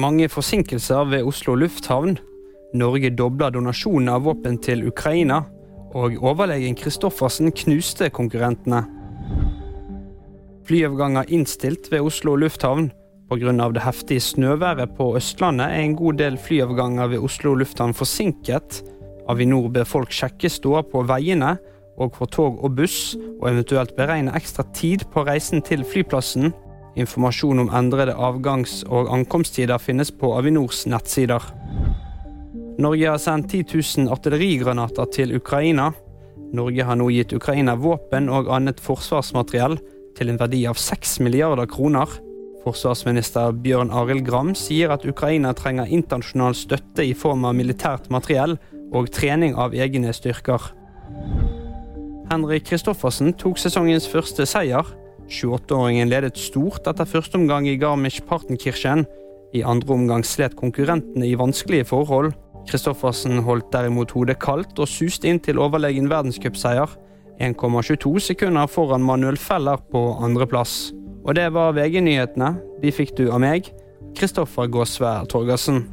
Mange forsinkelser ved Oslo lufthavn. Norge dobla donasjonen av våpen til Ukraina. Og overlegen Kristoffersen knuste konkurrentene. Flyavganger innstilt ved Oslo lufthavn. Pga. det heftige snøværet på Østlandet er en god del flyavganger ved Oslo lufthavn forsinket. Avinor ber folk sjekke ståa på veiene og for tog og buss, og eventuelt beregne ekstra tid på reisen til flyplassen. Informasjon om endrede avgangs- og ankomsttider finnes på Avinors nettsider. Norge har sendt 10 000 artillerigranater til Ukraina. Norge har nå gitt Ukraina våpen og annet forsvarsmateriell til en verdi av 6 milliarder kroner. Forsvarsminister Bjørn Arild Gram sier at Ukraina trenger internasjonal støtte i form av militært materiell og trening av egne styrker. Henrik Kristoffersen tok sesongens første seier. 28-åringen ledet stort etter første omgang i Garmisch-Partenkirchen. I andre omgang slet konkurrentene i vanskelige forhold. Kristoffersen holdt derimot hodet kaldt og suste inn til overlegen verdenscupseier. 1,22 sekunder foran Manuel Feller på andreplass. Og det var VG-nyhetene. De fikk du av meg, Kristoffer Gåsvær Torgersen.